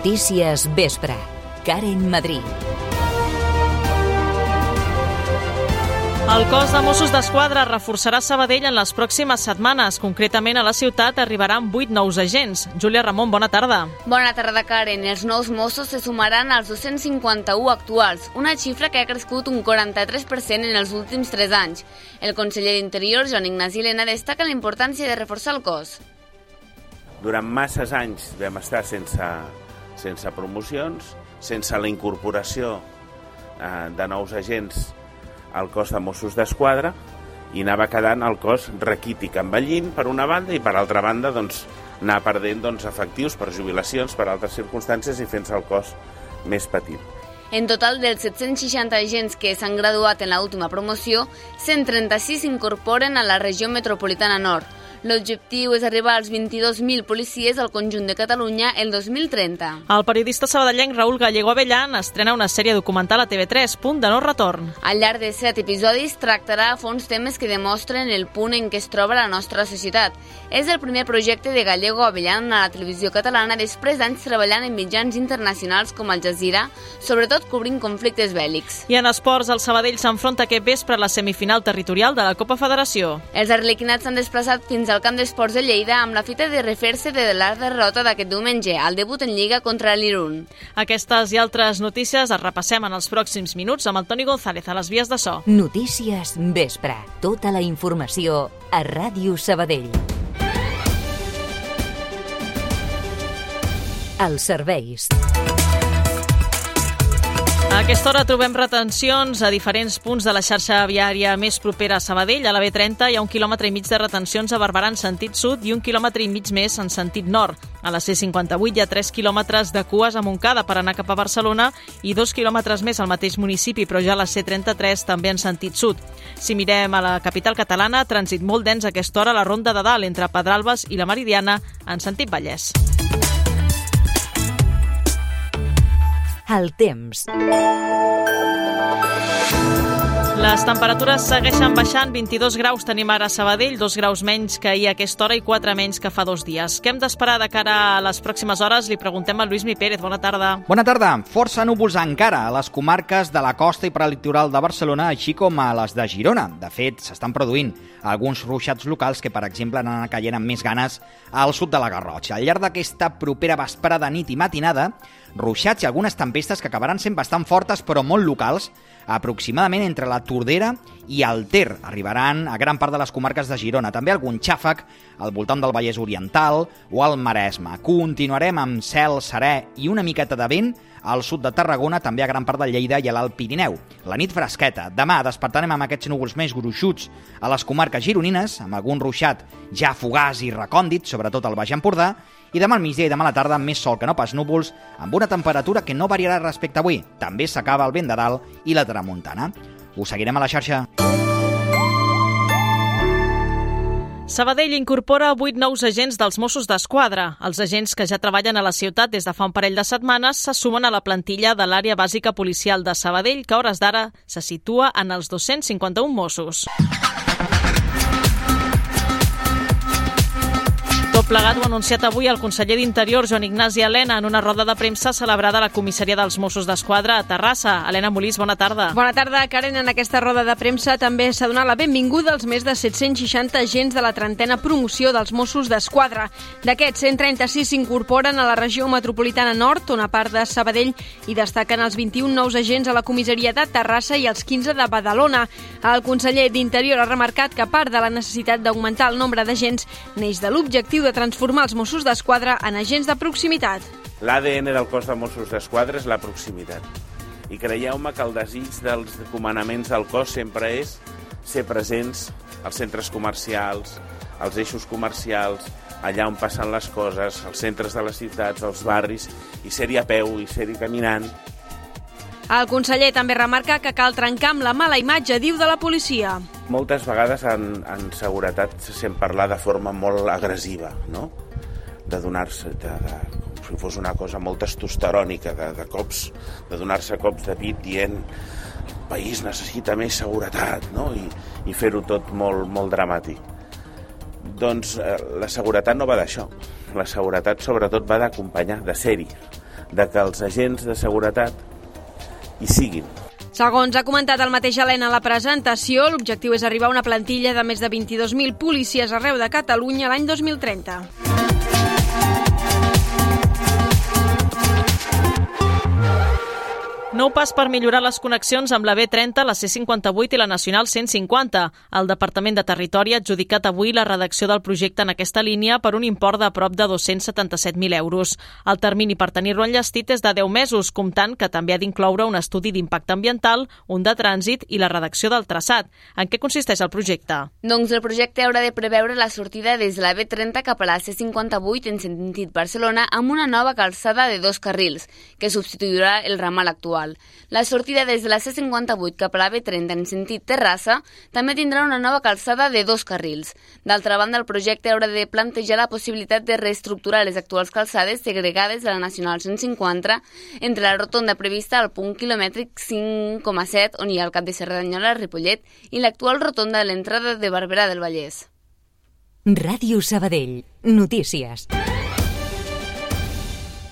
Notícies Vespre. Karen Madrid. El cos de Mossos d'Esquadra reforçarà Sabadell en les pròximes setmanes. Concretament, a la ciutat arribaran 8 nous agents. Júlia Ramon, bona tarda. Bona tarda, Karen. Els nous Mossos se sumaran als 251 actuals, una xifra que ha crescut un 43% en els últims 3 anys. El conseller d'Interior, Joan Ignasi Lena, destaca la importància de reforçar el cos. Durant masses anys vam estar sense, sense promocions, sense la incorporació eh, de nous agents al cos de Mossos d'Esquadra i anava quedant el cos raquític envellint per una banda i per altra banda doncs, anar perdent doncs, efectius per jubilacions, per altres circumstàncies i fent-se el cos més petit. En total, dels 760 agents que s'han graduat en l'última promoció, 136 s'incorporen a la regió metropolitana nord. L'objectiu és arribar als 22.000 policies al conjunt de Catalunya el 2030. El periodista sabadellenc Raül Gallego Avellán estrena una sèrie documental a TV3, Punt de no retorn. Al llarg de set episodis tractarà a fons temes que demostren el punt en què es troba la nostra societat. És el primer projecte de Gallego Avellán a la televisió catalana després d'anys treballant en mitjans internacionals com Al Jazeera, sobretot cobrint conflictes bèl·lics. I en esports, el Sabadell s'enfronta aquest vespre a la semifinal territorial de la Copa Federació. Els arlequinats s'han desplaçat fins al camp d'esports de Lleida amb la fita de refer-se de la derrota d'aquest diumenge, al debut en Lliga contra l'Irun. Aquestes i altres notícies es repassem en els pròxims minuts amb el Toni González a les vies de so. Notícies Vespre. Tota la informació a Ràdio Sabadell. Els serveis. A aquesta hora trobem retencions a diferents punts de la xarxa viària més propera a Sabadell. A la B30 hi ha un quilòmetre i mig de retencions a Barberà en sentit sud i un quilòmetre i mig més en sentit nord. A la C58 hi ha 3 quilòmetres de cues a Montcada per anar cap a Barcelona i 2 quilòmetres més al mateix municipi, però ja a la C33 també en sentit sud. Si mirem a la capital catalana, trànsit molt dens a aquesta hora a la Ronda de Dalt entre Pedralbes i la Meridiana en sentit Vallès. El temps. Les temperatures segueixen baixant, 22 graus tenim ara a Sabadell, 2 graus menys que ahir a aquesta hora i 4 menys que fa dos dies. Què hem d'esperar de cara a les pròximes hores? Li preguntem a Lluís Mi Pérez. Bona tarda. Bona tarda. Força núvols encara a les comarques de la costa i prelitoral de Barcelona, així com a les de Girona. De fet, s'estan produint alguns ruixats locals que, per exemple, han anat caient amb més ganes al sud de la Garrotxa. Al llarg d'aquesta propera vesprada, nit i matinada, ruixats i algunes tempestes que acabaran sent bastant fortes però molt locals, aproximadament entre la Tordera i el Ter. Arribaran a gran part de les comarques de Girona. També algun xàfec al voltant del Vallès Oriental o al Maresme. Continuarem amb cel serè i una miqueta de vent al sud de Tarragona, també a gran part de Lleida i a l'Alt Pirineu. La nit fresqueta. Demà despertarem amb aquests núvols més gruixuts a les comarques gironines, amb algun ruixat ja fugàs i recòndit, sobretot al Baix Empordà, i demà al migdia i demà a la tarda més sol que no pas núvols, amb una temperatura que no variarà respecte a avui. També s'acaba el vent de dalt i la tramuntana. Us seguirem a la xarxa. Sabadell incorpora 8 nous agents dels Mossos d'Esquadra. Els agents que ja treballen a la ciutat des de fa un parell de setmanes se sumen a la plantilla de l'àrea bàsica policial de Sabadell, que a hores d'ara se situa en els 251 Mossos. Plegat ho ha anunciat avui el conseller d'Interior, Joan Ignasi Helena, en una roda de premsa celebrada a la comissaria dels Mossos d'Esquadra a Terrassa. Helena Molís, bona tarda. Bona tarda, Karen. En aquesta roda de premsa també s'ha donat la benvinguda als més de 760 agents de la trentena promoció dels Mossos d'Esquadra. D'aquests, 136 s'incorporen a la regió metropolitana nord, on a part de Sabadell hi destaquen els 21 nous agents a la comissaria de Terrassa i els 15 de Badalona. El conseller d'Interior ha remarcat que part de la necessitat d'augmentar el nombre d'agents, neix de l'objectiu de transformar els Mossos d'Esquadra en agents de proximitat. L'ADN del cos de Mossos d'Esquadra és la proximitat. I creieu-me que el desig dels comandaments del cos sempre és ser presents als centres comercials, als eixos comercials, allà on passen les coses, als centres de les ciutats, als barris, i ser-hi a peu i ser-hi caminant. El conseller també remarca que cal trencar amb la mala imatge, diu, de la policia. Moltes vegades en, en seguretat se sent parlar de forma molt agressiva, no? De donar-se, de, de, com si fos una cosa molt testosterònica, de, de cops, de donar-se cops de pit dient el país necessita més seguretat, no? I, i fer-ho tot molt, molt dramàtic. Doncs eh, la seguretat no va d'això. La seguretat sobretot va d'acompanyar, de ser-hi, de que els agents de seguretat hi siguin. Segons ha comentat el mateix Helena a la presentació, l'objectiu és arribar a una plantilla de més de 22.000 policies arreu de Catalunya l'any 2030. Nou pas per millorar les connexions amb la B30, la C58 i la Nacional 150. El Departament de Territori ha adjudicat avui la redacció del projecte en aquesta línia per un import de prop de 277.000 euros. El termini per tenir-lo enllestit és de 10 mesos, comptant que també ha d'incloure un estudi d'impacte ambiental, un de trànsit i la redacció del traçat. En què consisteix el projecte? Doncs el projecte haurà de preveure la sortida des de la B30 cap a la C58 en sentit Barcelona amb una nova calçada de dos carrils, que substituirà el ramal actual actual. La sortida des de la C58 cap a la B30 en sentit Terrassa també tindrà una nova calçada de dos carrils. D'altra banda, el projecte haurà de plantejar la possibilitat de reestructurar les actuals calçades segregades de la Nacional 150 entre la rotonda prevista al punt quilomètric 5,7 on hi ha el cap de Cerdanyola, Ripollet i l'actual rotonda de l'entrada de Barberà del Vallès. Ràdio Sabadell. Notícies.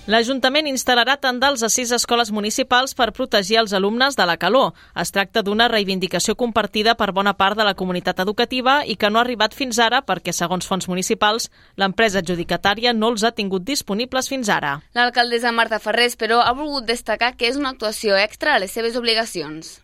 L'Ajuntament instal·larà tendals a sis escoles municipals per protegir els alumnes de la calor. Es tracta d'una reivindicació compartida per bona part de la comunitat educativa i que no ha arribat fins ara perquè, segons fons municipals, l'empresa adjudicatària no els ha tingut disponibles fins ara. L'alcaldessa Marta Ferrés, però, ha volgut destacar que és una actuació extra a les seves obligacions.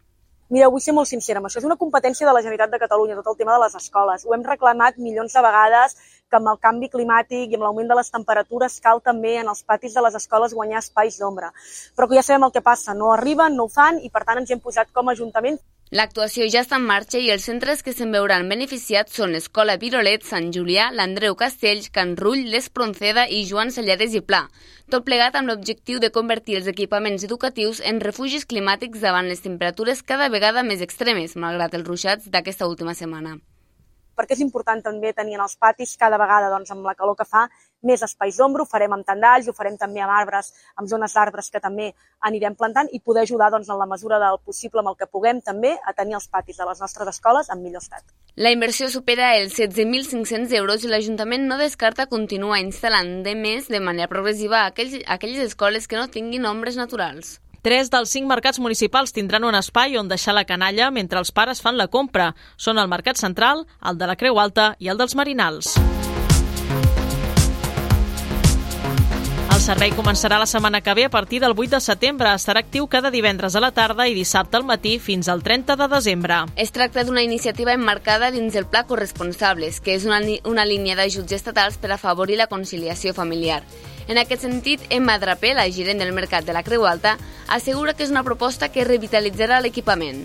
Mira, vull ser molt sincera amb això. És una competència de la Generalitat de Catalunya, tot el tema de les escoles. Ho hem reclamat milions de vegades que amb el canvi climàtic i amb l'augment de les temperatures cal també en els patis de les escoles guanyar espais d'ombra. Però que ja sabem el que passa, no arriben, no ho fan i per tant ens hem posat com a Ajuntament L'actuació ja està en marxa i els centres que se'n veuran beneficiats són l'Escola Virolet, Sant Julià, l'Andreu Castells, Can Rull, l'Espronceda i Joan Sallares i Pla. Tot plegat amb l'objectiu de convertir els equipaments educatius en refugis climàtics davant les temperatures cada vegada més extremes, malgrat els ruixats d'aquesta última setmana perquè és important també tenir en els patis cada vegada doncs, amb la calor que fa més espais d'ombra, ho farem amb tendalls, ho farem també amb arbres, amb zones d'arbres que també anirem plantant i poder ajudar doncs, en la mesura del possible amb el que puguem també a tenir els patis de les nostres escoles en millor estat. La inversió supera els 16.500 euros i l'Ajuntament no descarta continuar instal·lant de més de manera progressiva aquells, aquelles escoles que no tinguin ombres naturals. Tres dels cinc mercats municipals tindran un espai on deixar la canalla mentre els pares fan la compra. Són el Mercat Central, el de la Creu Alta i el dels Marinals. El servei començarà la setmana que ve a partir del 8 de setembre. Estarà actiu cada divendres a la tarda i dissabte al matí fins al 30 de desembre. Es tracta d'una iniciativa emmarcada dins el Pla Corresponsables, que és una, una línia d'ajuts estatals per afavorir la conciliació familiar. En aquest sentit, Emma Drapé, la gerent del mercat de la Creu Alta, assegura que és una proposta que revitalitzarà l'equipament.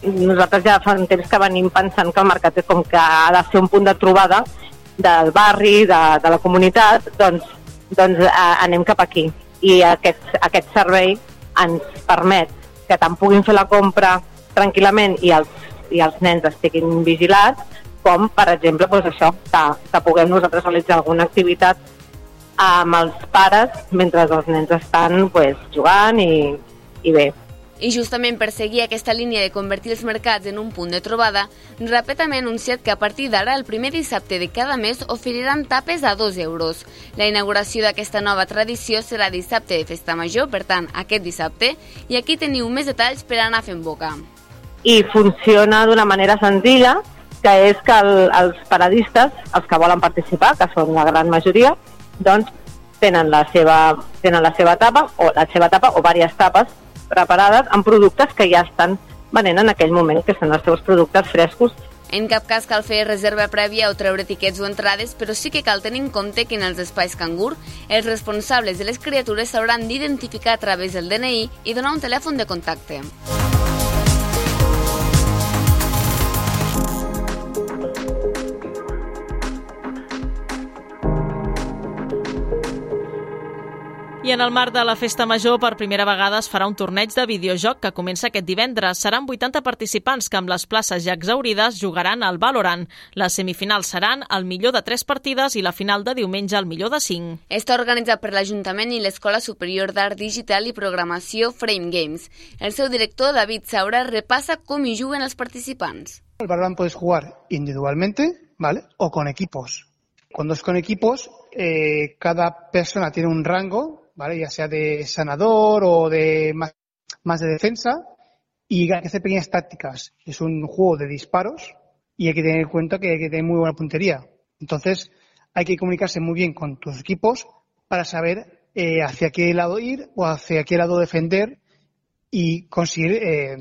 Nosaltres ja fa un temps que venim pensant que el mercat com que ha de ser un punt de trobada del barri, de, de la comunitat, doncs, doncs eh, anem cap aquí. I aquest, aquest servei ens permet que tant puguin fer la compra tranquil·lament i els, i els nens estiguin vigilats, com, per exemple, doncs això, que, que puguem nosaltres realitzar alguna activitat amb els pares mentre els nens estan pues, jugant i, i bé. I justament per seguir aquesta línia de convertir els mercats en un punt de trobada, també ha anunciat que a partir d'ara, el primer dissabte de cada mes, oferiran tapes a 2 euros. La inauguració d'aquesta nova tradició serà dissabte de Festa Major, per tant, aquest dissabte, i aquí teniu més detalls per anar fent boca. I funciona d'una manera senzilla, que és que el, els paradistes, els que volen participar, que són la gran majoria, doncs tenen la seva, tenen la seva tapa o la seva tapa o diverses tapes preparades amb productes que ja estan venent en aquell moment, que són els seus productes frescos. En cap cas cal fer reserva prèvia o treure tiquets o entrades, però sí que cal tenir en compte que en els espais cangur els responsables de les criatures s'hauran d'identificar a través del DNI i donar un telèfon de contacte. I en el marc de la Festa Major, per primera vegada es farà un torneig de videojoc que comença aquest divendres. Seran 80 participants que amb les places ja exaurides jugaran al Valorant. Les semifinals seran el millor de 3 partides i la final de diumenge el millor de 5. Està organitzat per l'Ajuntament i l'Escola Superior d'Art Digital i Programació Frame Games. El seu director, David Saura, repassa com hi juguen els participants. El Valorant puedes jugar individualmente, ¿vale? O con equipos. Cuando es con equipos, eh, cada persona tiene un rango ¿vale? ya sea de sanador o de más, de defensa, y hay que hacer pequeñas tácticas. Es un juego de disparos y hay que tener en cuenta que hay que tener muy buena puntería. Entonces, hay que comunicarse muy bien con tus equipos para saber eh, hacia qué lado ir o hacia qué lado defender i conseguir eh,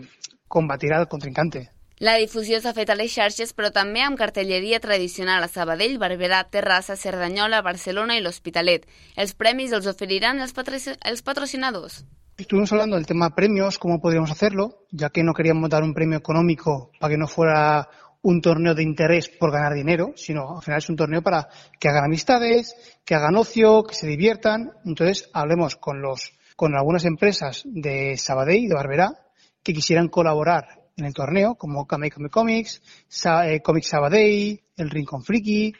combatir al contrincante. La difusió s'ha fet a les xarxes, però també amb cartelleria tradicional a Sabadell, Barberà, Terrassa, Cerdanyola, Barcelona i l'Hospitalet. Els premis els oferiran els, els. Estuvimos hablando del tema premios, cómo podríamos hacerlo, ya que no queríamos dar un premio económico para que no fuera un torneo de interés por ganar dinero, sino al final es un torneo para que hagan amistades, que hagan ocio, que se diviertan. Entonces, hablemos con los con algunas empresas de Sabadell de Barberá que quisieran colaborar en el torneo, como Kame Kame Comics, Sa eh, Comics Sabadell, el Rincón Friki,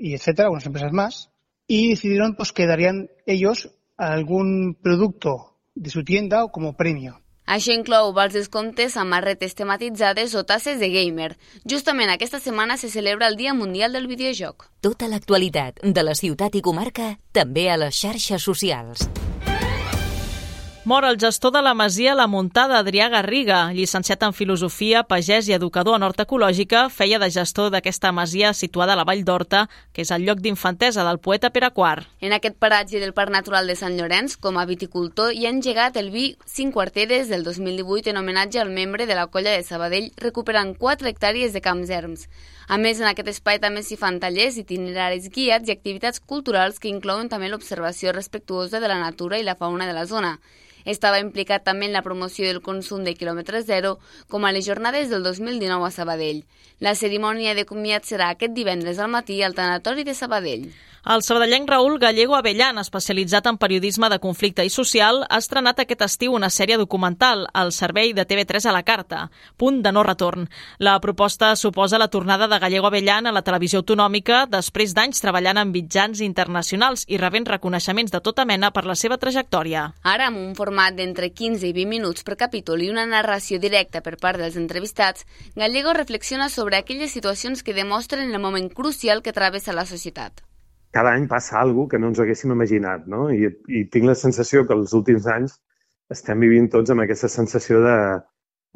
y etcétera, algunas empresas más, y decidieron pues que darían ellos algún producto de su tienda o como premio. Això inclou vals descomptes, samarretes tematitzades o tasses de gamer. Justament aquesta setmana se celebra el Dia Mundial del Videojoc. Tota l'actualitat de la ciutat i comarca també a les xarxes socials. Mor el gestor de la Masia La Muntada, Adrià Garriga, llicenciat en Filosofia, pagès i educador en Horta Ecològica, feia de gestor d'aquesta masia situada a la Vall d'Horta, que és el lloc d'infantesa del poeta Pere Quart. En aquest paratge del Parc Natural de Sant Llorenç, com a viticultor, hi ha engegat el vi 5 quarteres del 2018 en homenatge al membre de la colla de Sabadell, recuperant 4 hectàrees de camps erms. A més, en aquest espai també s'hi fan tallers, itineraris guiats i activitats culturals que inclouen també l'observació respectuosa de la natura i la fauna de la zona. Estava implicat també en la promoció del consum de quilòmetre zero, com a les jornades del 2019 a Sabadell. La cerimònia de comiat serà aquest divendres al matí al Tanatori de Sabadell. El sabadellenc Raül Gallego Avellan, especialitzat en periodisme de conflicte i social, ha estrenat aquest estiu una sèrie documental al servei de TV3 a la carta, Punt de no retorn. La proposta suposa la tornada de Gallego Avellan a la televisió autonòmica després d'anys treballant en mitjans internacionals i rebent reconeixements de tota mena per la seva trajectòria. Ara, amb un format d'entre 15 i 20 minuts per capítol i una narració directa per part dels entrevistats, Gallego reflexiona sobre aquelles situacions que demostren el moment crucial que travessa la societat cada any passa alguna que no ens haguéssim imaginat, no? I, I tinc la sensació que els últims anys estem vivint tots amb aquesta sensació de,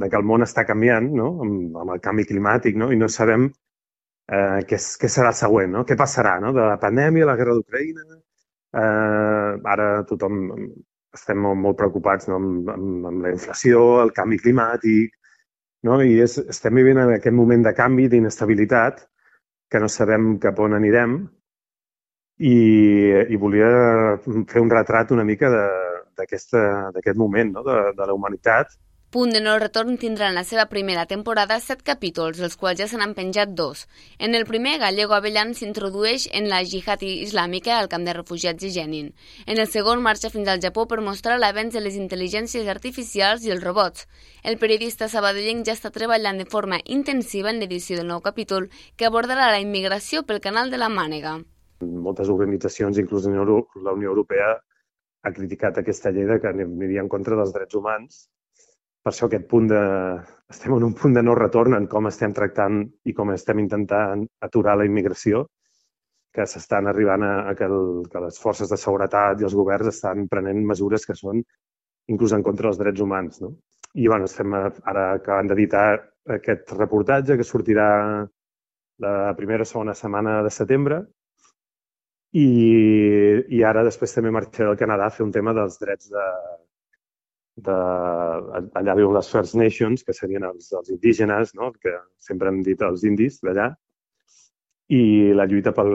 de que el món està canviant, no? Amb, amb el canvi climàtic, no? I no sabem eh, què, què serà el següent, no? Què passarà, no? De la pandèmia, la guerra d'Ucraïna... Eh, ara tothom estem molt, molt preocupats no? amb, amb, amb la inflació, el canvi climàtic, no? I és, estem vivint en aquest moment de canvi, d'inestabilitat, que no sabem cap on anirem, i, i volia fer un retrat una mica d'aquest moment no? de, de la humanitat. Punt de no retorn tindrà en la seva primera temporada set capítols, els quals ja se n'han penjat dos. En el primer, Gallego Avellan s'introdueix en la jihad islàmica al camp de refugiats de Jenin. En el segon, marxa fins al Japó per mostrar l'avenç de les intel·ligències artificials i els robots. El periodista sabadellenc ja està treballant de forma intensiva en l'edició del nou capítol que abordarà la immigració pel canal de la Mànega moltes organitzacions, inclús la Unió Europea, ha criticat aquesta llei de que aniria en contra dels drets humans. Per això aquest punt de... estem en un punt de no retorn en com estem tractant i com estem intentant aturar la immigració, que s'estan arribant a, a que, el, que les forces de seguretat i els governs estan prenent mesures que són inclús en contra dels drets humans. No? I bueno, estem ara acabant d'editar aquest reportatge que sortirà la primera o segona setmana de setembre i, i ara després també marxaré al Canadà a fer un tema dels drets de, de, allà viuen les First Nations, que serien els, els indígenes, no? que sempre hem dit els indis d'allà, i la lluita pel,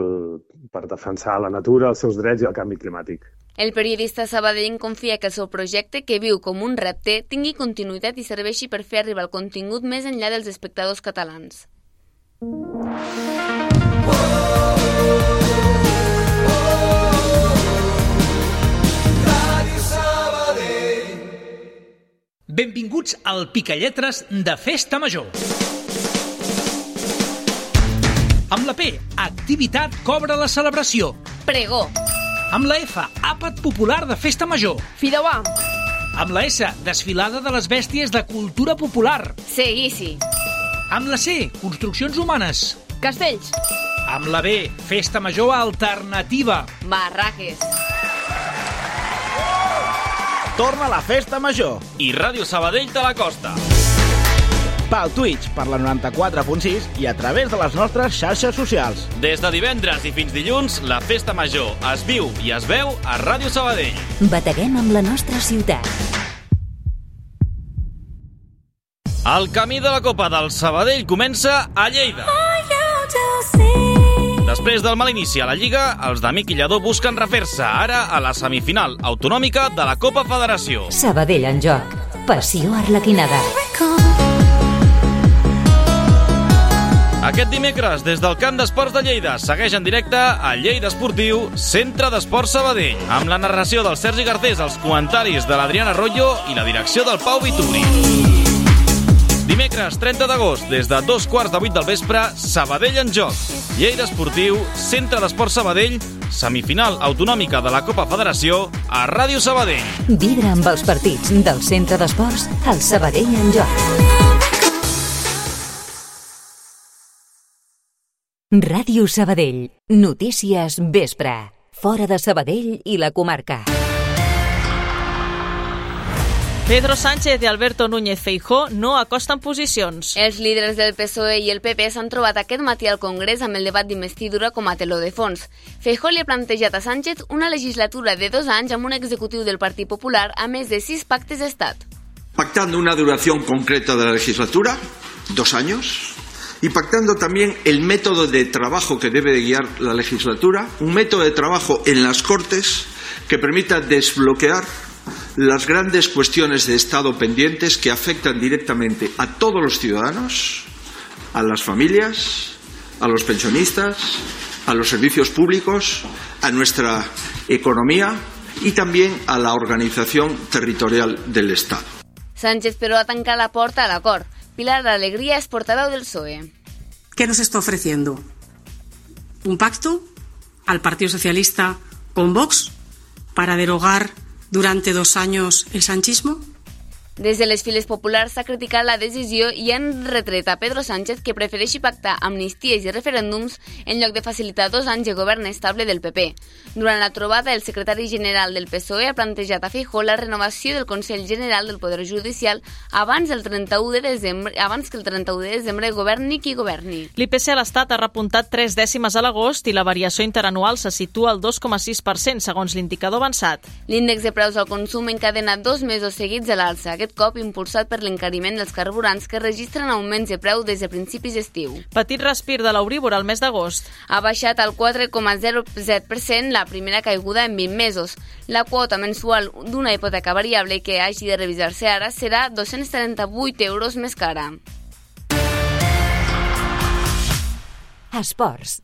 per defensar la natura, els seus drets i el canvi climàtic. El periodista sabadellenc confia que el seu projecte, que viu com un repte, tingui continuïtat i serveixi per fer arribar el contingut més enllà dels espectadors catalans. Benvinguts al Picalletres de Festa Major. Amb la P, activitat cobra la celebració. Pregó. Amb la F, àpat popular de Festa Major. Fideuà. Amb la S, desfilada de les bèsties de cultura popular. Seguici. Amb la C, construccions humanes. Castells. Amb la B, festa major alternativa. Barraques. Torna la festa major. I Ràdio Sabadell te la costa. Pel Twitch, per la 94.6 i a través de les nostres xarxes socials. Des de divendres i fins dilluns, la festa major es viu i es veu a Ràdio Sabadell. Bateguem amb la nostra ciutat. El camí de la Copa del Sabadell comença a Lleida. Després del mal inici a la Lliga, els d'Amic i Lledó busquen refer-se ara a la semifinal autonòmica de la Copa Federació. Sabadell en joc. Passió arlequinada. Aquest dimecres, des del Camp d'Esports de Lleida, segueix en directe a Lleida Esportiu, Centre d'Esports Sabadell, amb la narració del Sergi Garcés, els comentaris de l'Adriana Arroyo i la direcció del Pau Vituri. Dimecres 30 d'agost, des de dos quarts de vuit del vespre, Sabadell en joc. Lleida Esportiu, Centre d'Esports Sabadell, semifinal autonòmica de la Copa Federació a Ràdio Sabadell. Vibra amb els partits del Centre d'Esports al Sabadell en joc. Ràdio Sabadell. Notícies vespre. Fora de Sabadell i la comarca. Pedro Sánchez i Alberto Núñez Feijó no acosten posicions. Els líders del PSOE i el PP s'han trobat aquest matí al Congrés amb el debat d'investidura com a teló de fons. Feijó li ha plantejat a Sánchez una legislatura de dos anys amb un executiu del Partit Popular a més de sis pactes d'estat. Pactando una duración concreta de la legislatura, dos años, y pactando también el método de trabajo que debe de guiar la legislatura, un método de trabajo en las Cortes que permita desbloquear las grandes cuestiones de Estado pendientes que afectan directamente a todos los ciudadanos, a las familias, a los pensionistas, a los servicios públicos, a nuestra economía y también a la organización territorial del Estado. Sánchez, però, ha tancat la porta a l'acord. Pilar Alegría es portaveu del PSOE. ¿Qué nos está ofreciendo? ¿Un pacto al Partido Socialista con Vox para derogar durante dos años el sanchismo? Des de les files populars s'ha criticat la decisió i han retret a Pedro Sánchez que prefereixi pactar amnisties i referèndums en lloc de facilitar dos anys de govern estable del PP. Durant la trobada, el secretari general del PSOE ha plantejat a Feijó la renovació del Consell General del Poder Judicial abans, del 31 de desembre, abans que el 31 de desembre governi qui governi. L'IPC a l'Estat ha repuntat 3 dècimes a l'agost i la variació interanual se situa al 2,6% segons l'indicador avançat. L'índex de preus al consum encadena dos mesos seguits a l'alça, aquest cop impulsat per l'encariment dels carburants que registren augments de preu des de principis d'estiu. Petit respir de l'Euríbor al mes d'agost. Ha baixat al 4,07% la primera caiguda en 20 mesos. La quota mensual d'una hipoteca variable que hagi de revisar-se ara serà 238 euros més cara. Esports.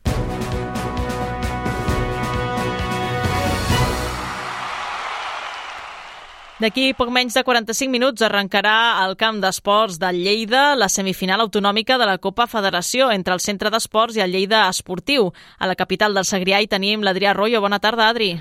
D'aquí poc menys de 45 minuts arrencarà al camp d'esports de Lleida la semifinal autonòmica de la Copa Federació entre el Centre d'Esports i el Lleida Esportiu. A la capital del Segrià hi tenim l'Adrià Arroyo. Bona tarda, Adri.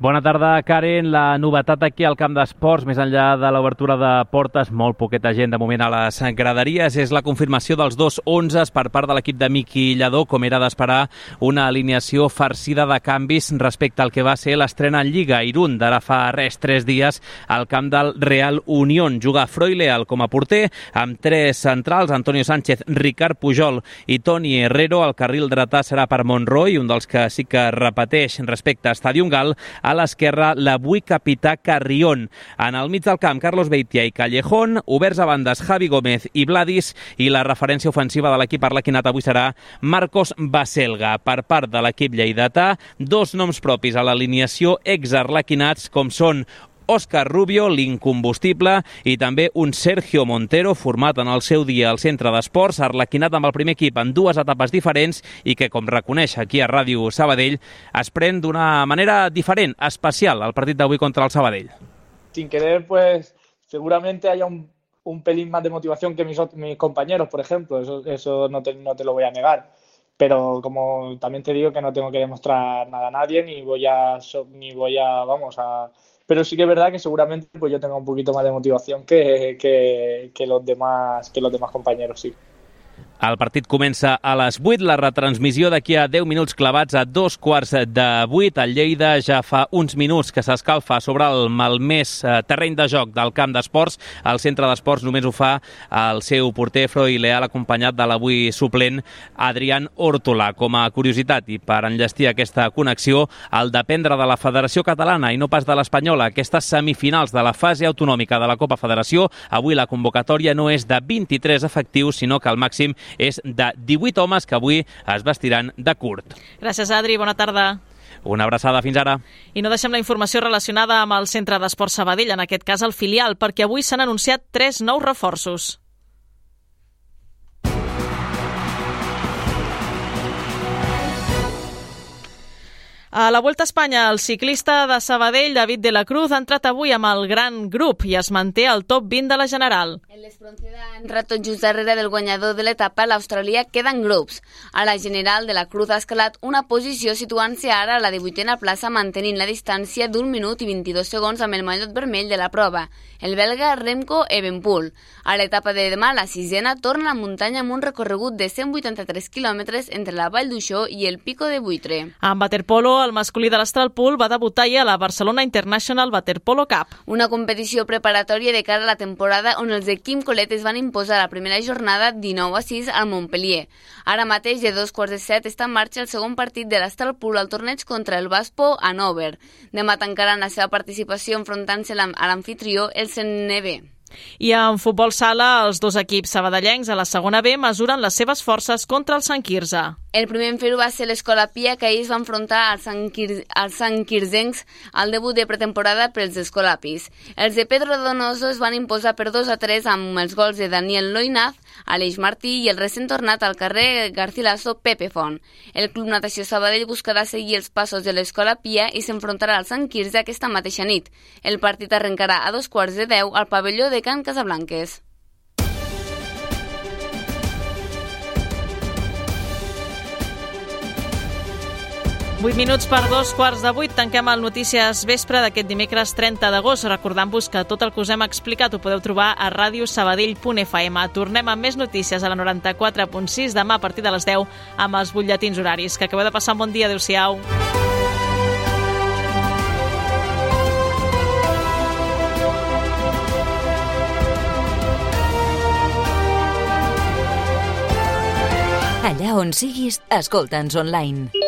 Bona tarda, Karen. La novetat aquí al camp d'esports, més enllà de l'obertura de portes, molt poqueta gent de moment a les graderies, és la confirmació dels dos 11 per part de l'equip de Miqui Lledó, com era d'esperar una alineació farcida de canvis respecte al que va ser l'estrena en Lliga Irún d'ara fa res, tres dies, al camp del Real Unión. Juga Froileal com a porter, amb tres centrals, Antonio Sánchez, Ricard Pujol i Toni Herrero. El carril dretà serà per Monroy, un dels que sí que repeteix respecte a Stadium Gal, a l'esquerra l'avui capità Carrión. En el mig del camp, Carlos Beitia i Callejón, oberts a bandes Javi Gómez i Vladis i la referència ofensiva de l'equip arlequinat avui serà Marcos Baselga. Per part de l'equip lleidatà, dos noms propis a l'alineació ex-arlequinats com són Òscar Rubio, l'incombustible, i també un Sergio Montero, format en el seu dia al centre d'esports, arlequinat amb el primer equip en dues etapes diferents i que, com reconeix aquí a Ràdio Sabadell, es pren d'una manera diferent, especial, al partit d'avui contra el Sabadell. Sin querer, pues seguramente haya un, un pelín más de motivación que mis, mis compañeros, por ejemplo, eso, eso no, te, no te lo voy a negar pero como también te digo que no tengo que demostrar nada a nadie ni voy a ni voy a vamos a pero sí que es verdad que seguramente pues yo tenga un poquito más de motivación que, que, que los demás que los demás compañeros sí El partit comença a les 8, la retransmissió d'aquí a 10 minuts clavats a dos quarts de 8. El Lleida ja fa uns minuts que s'escalfa sobre el malmès eh, terreny de joc del camp d'esports. El centre d'esports només ho fa el seu porter Froi Leal, acompanyat de l'avui suplent Adrián Hortola. Com a curiositat i per enllestir aquesta connexió, el dependre de la Federació Catalana i no pas de l'Espanyola, aquestes semifinals de la fase autonòmica de la Copa Federació, avui la convocatòria no és de 23 efectius, sinó que el màxim és de 18 homes que avui es vestiran de curt. Gràcies, Adri. Bona tarda. Una abraçada fins ara. I no deixem la informació relacionada amb el Centre d'Esport Sabadell, en aquest cas el filial, perquè avui s'han anunciat tres nous reforços. A la Volta a Espanya, el ciclista de Sabadell, David de la Cruz, ha entrat avui amb el gran grup i es manté al top 20 de la General. El Espronceda ha entrat tot just darrere del guanyador de l'etapa, l'australià queda en grups. A la General, de la Cruz ha escalat una posició situant-se ara a la 18a plaça mantenint la distància d'un minut i 22 segons amb el mallot vermell de la prova, el belga Remco Evenpool. A l'etapa de demà, la sisena, torna a la muntanya amb un recorregut de 183 quilòmetres entre la Vall d'Uixó i el Pico de Buitre. En waterpolo, el masculí de l'Astralpool va debutar ahir a la Barcelona International Waterpolo Cup. Una competició preparatòria de cara a la temporada on els de Quim Colet es van imposar la primera jornada 19 a 6 al Montpellier. Ara mateix, de dos quarts de set, està en marxa el segon partit de l'Astralpool al torneig contra el Baspo a Nover. Demà tancaran la seva participació enfrontant-se a l'anfitrió, el CNB. I en futbol sala, els dos equips sabadellencs a la segona B mesuren les seves forces contra el Sant Quirze. El primer en fer-ho va ser l'Escola Pia, que ahir es va enfrontar als Sant, Quir als Sant Quirzencs al debut de pretemporada pels Escolapis. Els de Pedro Donoso es van imposar per 2 a 3 amb els gols de Daniel Loinaz, Aleix Martí i el recent tornat al carrer Garcilaso Pepe Font. El Club Natació Sabadell buscarà seguir els passos de l'Escola Pia i s'enfrontarà al Sant Quirze aquesta mateixa nit. El partit arrencarà a dos quarts de deu al pavelló de Can Casablanques. 8 minuts per dos quarts de vuit. Tanquem el Notícies Vespre d'aquest dimecres 30 d'agost, recordant-vos que tot el que us hem explicat ho podeu trobar a radiosabadell.fm. Tornem amb més notícies a la 94.6 demà a partir de les 10 amb els butlletins horaris. Que acabeu de passar un bon dia. Adéu-siau. Allà on siguis, escolta'ns online.